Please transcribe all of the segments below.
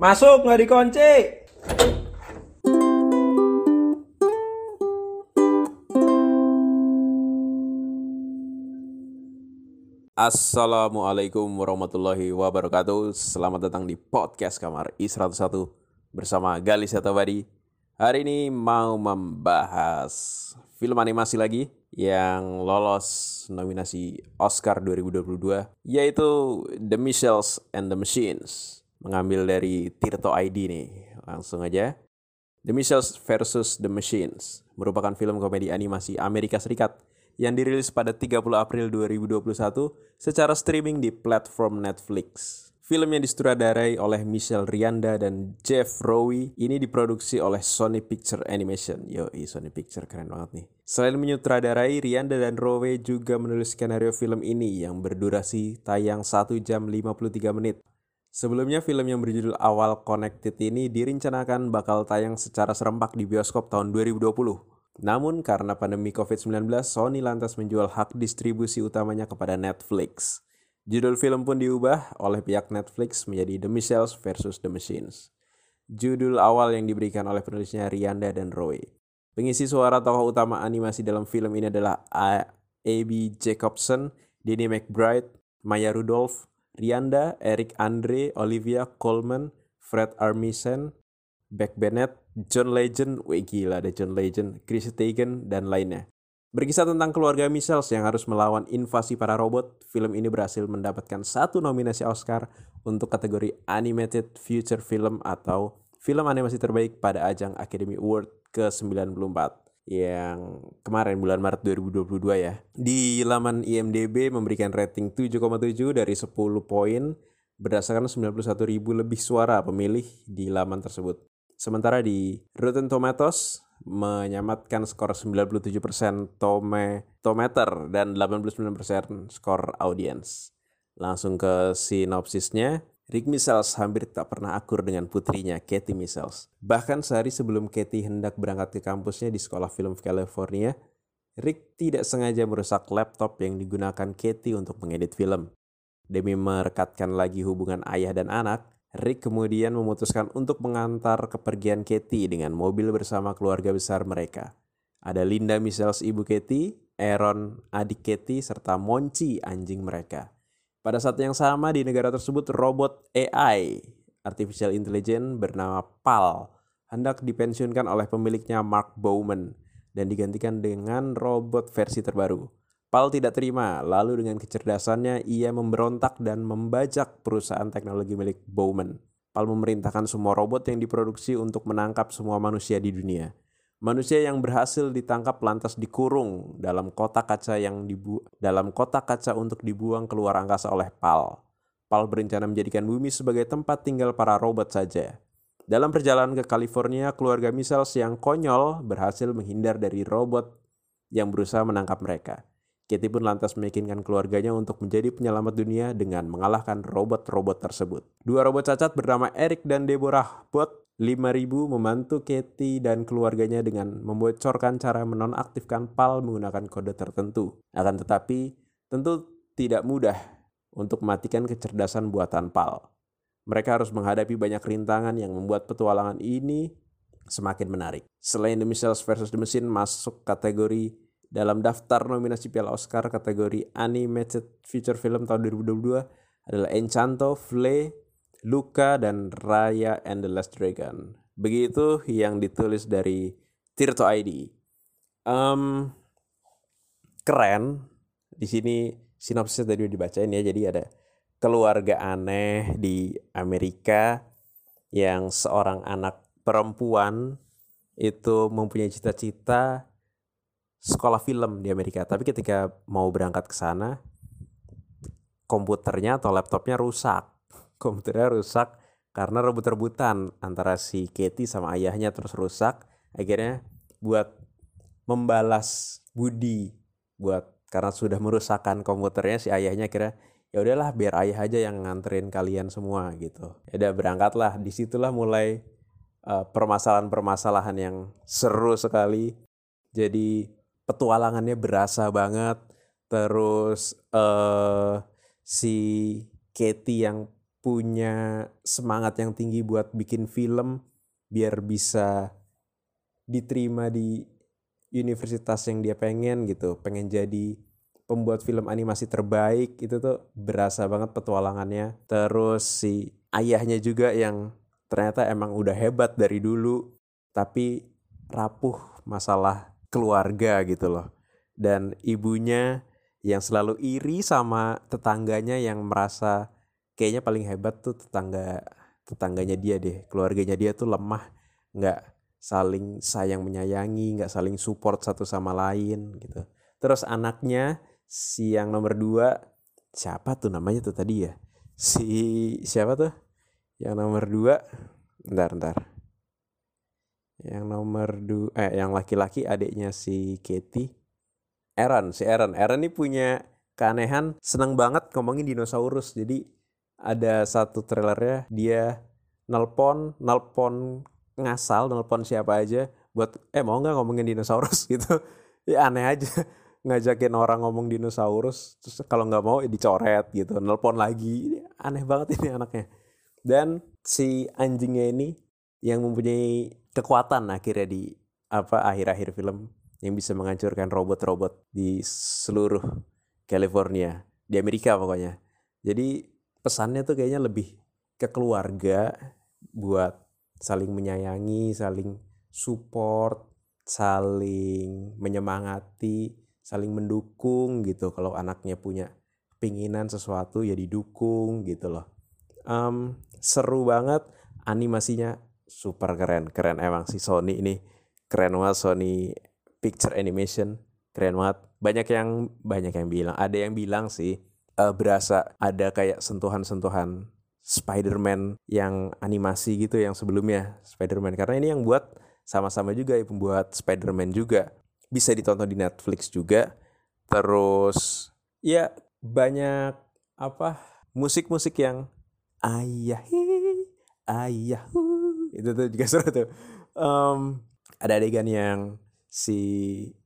Masuk nggak dikunci. Assalamualaikum warahmatullahi wabarakatuh. Selamat datang di podcast kamar I101 Bersama Gali Setabadi Hari ini mau membahas film animasi lagi Yang lolos nominasi Oscar 2022 Yaitu The Michels and the Machines Mengambil dari Tirto ID nih Langsung aja The Michels versus The Machines merupakan film komedi animasi Amerika Serikat yang dirilis pada 30 April 2021 secara streaming di platform Netflix. Film yang disutradarai oleh Michelle Rianda dan Jeff Rowe ini diproduksi oleh Sony Picture Animation. Yo, Sony Picture keren banget nih. Selain menyutradarai, Rianda dan Rowe juga menulis skenario film ini yang berdurasi tayang 1 jam 53 menit. Sebelumnya film yang berjudul Awal Connected ini direncanakan bakal tayang secara serempak di bioskop tahun 2020. Namun karena pandemi COVID-19, Sony lantas menjual hak distribusi utamanya kepada Netflix. Judul film pun diubah oleh pihak Netflix menjadi The Michels versus The Machines. Judul awal yang diberikan oleh penulisnya Rianda dan Roy. Pengisi suara tokoh utama animasi dalam film ini adalah A.B. Jacobson, Denny McBride, Maya Rudolph, Rianda, Eric Andre, Olivia Colman, Fred Armisen, Beck Bennett, John Legend, wih gila ada John Legend, Chris Teigen, dan lainnya. Berkisah tentang keluarga Michels yang harus melawan invasi para robot, film ini berhasil mendapatkan satu nominasi Oscar untuk kategori Animated Feature Film atau film animasi terbaik pada ajang Academy Award ke-94 yang kemarin bulan Maret 2022 ya. Di laman IMDB memberikan rating 7,7 dari 10 poin berdasarkan 91 ribu lebih suara pemilih di laman tersebut. Sementara di Rotten Tomatoes menyamatkan skor 97% tome tometer dan 89% skor audiens. Langsung ke sinopsisnya, Rick Michels hampir tak pernah akur dengan putrinya, Katie Michels. Bahkan sehari sebelum Katie hendak berangkat ke kampusnya di sekolah film California, Rick tidak sengaja merusak laptop yang digunakan Katie untuk mengedit film. Demi merekatkan lagi hubungan ayah dan anak, Rick kemudian memutuskan untuk mengantar kepergian Katie dengan mobil bersama keluarga besar mereka. Ada Linda Michels ibu Katie, Aaron adik Katie, serta Monci anjing mereka. Pada saat yang sama di negara tersebut robot AI, Artificial Intelligence bernama PAL, hendak dipensiunkan oleh pemiliknya Mark Bowman dan digantikan dengan robot versi terbaru. Paul tidak terima, lalu dengan kecerdasannya ia memberontak dan membajak perusahaan teknologi milik Bowman. Paul memerintahkan semua robot yang diproduksi untuk menangkap semua manusia di dunia. Manusia yang berhasil ditangkap lantas dikurung dalam kotak kaca yang dibu dalam kotak kaca untuk dibuang keluar angkasa oleh Pal. Pal berencana menjadikan bumi sebagai tempat tinggal para robot saja. Dalam perjalanan ke California, keluarga Michels yang konyol berhasil menghindar dari robot yang berusaha menangkap mereka. Katie pun lantas meyakinkan keluarganya untuk menjadi penyelamat dunia dengan mengalahkan robot-robot tersebut. Dua robot cacat bernama Eric dan Deborah Bot 5000 membantu Katie dan keluarganya dengan membocorkan cara menonaktifkan PAL menggunakan kode tertentu. Akan tetapi, tentu tidak mudah untuk mematikan kecerdasan buatan PAL. Mereka harus menghadapi banyak rintangan yang membuat petualangan ini semakin menarik. Selain The Michels versus The Machine masuk kategori dalam daftar nominasi Piala Oscar kategori Animated Feature Film tahun 2022 adalah Encanto, Flea, Luca, dan Raya and the Last Dragon. Begitu yang ditulis dari Tirto ID. Um, keren. Di sini sinopsisnya tadi udah dibacain ya. Jadi ada keluarga aneh di Amerika yang seorang anak perempuan itu mempunyai cita-cita sekolah film di Amerika. Tapi ketika mau berangkat ke sana, komputernya atau laptopnya rusak. Komputernya rusak karena rebut-rebutan antara si Katie sama ayahnya terus rusak. Akhirnya buat membalas budi buat karena sudah merusakkan komputernya si ayahnya kira ya udahlah biar ayah aja yang nganterin kalian semua gitu. Ya udah berangkatlah. Di situlah mulai uh, permasalahan-permasalahan yang seru sekali. Jadi petualangannya berasa banget terus uh, si Katie yang punya semangat yang tinggi buat bikin film biar bisa diterima di universitas yang dia pengen gitu. Pengen jadi pembuat film animasi terbaik. Itu tuh berasa banget petualangannya. Terus si ayahnya juga yang ternyata emang udah hebat dari dulu tapi rapuh masalah keluarga gitu loh. Dan ibunya yang selalu iri sama tetangganya yang merasa kayaknya paling hebat tuh tetangga tetangganya dia deh keluarganya dia tuh lemah nggak saling sayang menyayangi, nggak saling support satu sama lain gitu. Terus anaknya si yang nomor dua siapa tuh namanya tuh tadi ya? Si siapa tuh? Yang nomor dua, ntar ntar. Yang nomor dua, eh yang laki-laki adiknya si Katie. Aaron, si Aaron. Aaron ini punya keanehan, seneng banget ngomongin dinosaurus. Jadi ada satu trailernya dia nelpon, nelpon ngasal nelpon siapa aja buat eh mau nggak ngomongin dinosaurus? Gitu. Ya aneh aja. Ngajakin orang ngomong dinosaurus terus kalau nggak mau ya dicoret gitu nelpon lagi. Ini aneh banget ini anaknya. Dan si anjingnya ini yang mempunyai kekuatan akhirnya di apa akhir-akhir film yang bisa menghancurkan robot-robot di seluruh California di Amerika pokoknya. Jadi pesannya tuh kayaknya lebih ke keluarga buat saling menyayangi, saling support, saling menyemangati, saling mendukung gitu. Kalau anaknya punya keinginan sesuatu ya didukung gitu loh. Um, seru banget animasinya super keren keren emang si Sony ini keren banget Sony Picture Animation keren banget banyak yang banyak yang bilang ada yang bilang sih uh, berasa ada kayak sentuhan-sentuhan Spider-Man yang animasi gitu yang sebelumnya Spider-Man. Karena ini yang buat sama-sama juga ya pembuat Spider-Man juga. Bisa ditonton di Netflix juga. Terus ya banyak apa musik-musik yang ayah ayah itu tuh juga seru tuh. Um, ada adegan yang si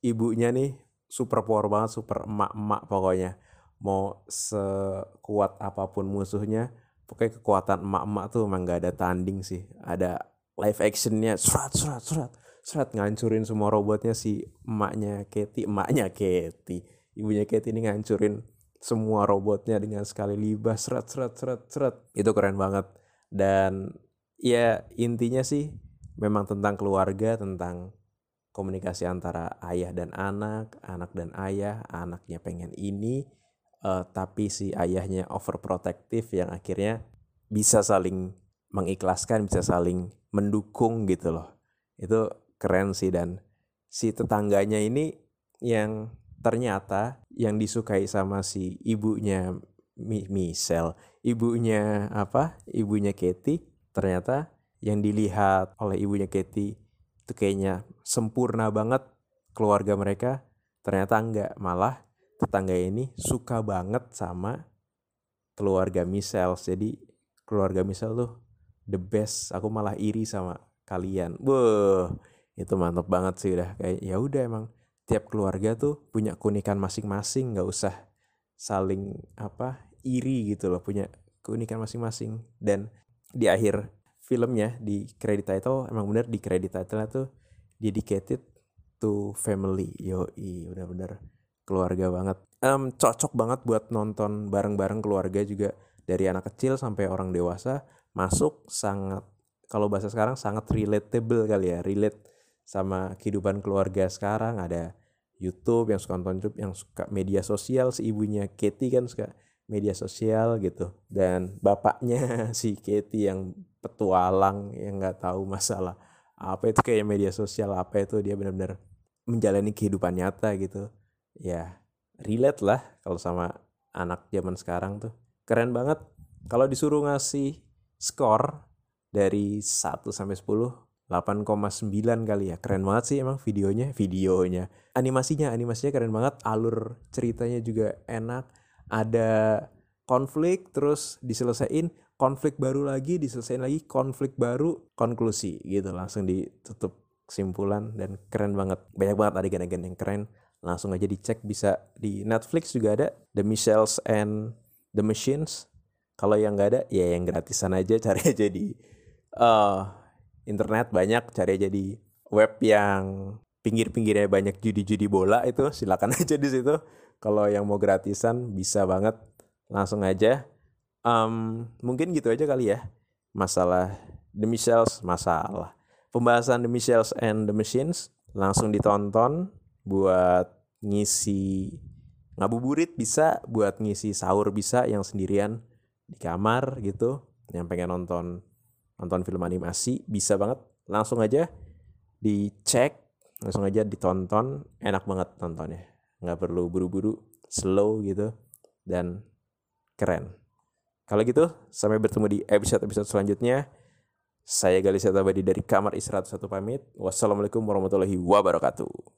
ibunya nih super power banget super emak-emak pokoknya mau sekuat apa pun musuhnya pokoknya kekuatan emak-emak tuh emang gak ada tanding sih. Ada live actionnya serat serat serat serat ngancurin semua robotnya si emaknya Katy emaknya Katy ibunya Katy ini ngancurin semua robotnya dengan sekali libas serat serat serat serat. Itu keren banget. Dan ya intinya sih memang tentang keluarga tentang komunikasi antara ayah dan anak anak dan ayah anaknya pengen ini uh, tapi si ayahnya overprotective yang akhirnya bisa saling mengikhlaskan, bisa saling mendukung gitu loh. Itu keren sih dan si tetangganya ini yang ternyata yang disukai sama si ibunya Michelle, ibunya apa? Ibunya Katie ternyata yang dilihat oleh ibunya Katie itu kayaknya sempurna banget keluarga mereka ternyata enggak malah tetangga ini suka banget sama keluarga Michelle. Jadi keluarga Michelle tuh the best. Aku malah iri sama kalian. Wah, itu mantap banget sih udah kayak ya udah emang tiap keluarga tuh punya keunikan masing-masing, nggak usah saling apa iri gitu loh, punya keunikan masing-masing. Dan di akhir filmnya di credit title emang bener di credit title tuh dedicated to family. Yoi, bener-bener keluarga banget. Um, cocok banget buat nonton bareng-bareng keluarga juga. Dari anak kecil sampai orang dewasa masuk sangat kalau bahasa sekarang sangat relatable kali ya relate sama kehidupan keluarga sekarang. Ada YouTube yang suka nonton YouTube yang suka media sosial si ibunya Katie kan suka media sosial gitu. Dan bapaknya si Katie yang petualang yang nggak tahu masalah apa itu kayak media sosial apa itu dia benar-benar menjalani kehidupan nyata gitu ya relate lah kalau sama anak zaman sekarang tuh. Keren banget. Kalau disuruh ngasih skor dari 1 sampai 10, 8,9 kali ya. Keren banget sih emang videonya, videonya. Animasinya, animasinya keren banget. Alur ceritanya juga enak. Ada konflik terus diselesain, konflik baru lagi, diselesain lagi, konflik baru, konklusi gitu. Langsung ditutup kesimpulan dan keren banget. Banyak banget adegan-adegan yang keren langsung aja dicek bisa di Netflix juga ada The Michelles and the Machines Kalau yang nggak ada, ya yang gratisan aja cari aja di uh, internet banyak, cari aja di web yang pinggir-pinggirnya banyak judi-judi bola itu silakan aja di situ. Kalau yang mau gratisan bisa banget langsung aja. Um, mungkin gitu aja kali ya masalah The Michels masalah pembahasan The Michels and the Machines langsung ditonton buat ngisi ngabuburit bisa buat ngisi sahur bisa yang sendirian di kamar gitu yang pengen nonton nonton film animasi bisa banget. Langsung aja dicek langsung aja ditonton enak banget nontonnya. Nggak perlu buru-buru slow gitu dan keren. Kalau gitu sampai bertemu di episode episode selanjutnya. Saya Galis Tabadi dari kamar istirahat satu pamit. Wassalamualaikum warahmatullahi wabarakatuh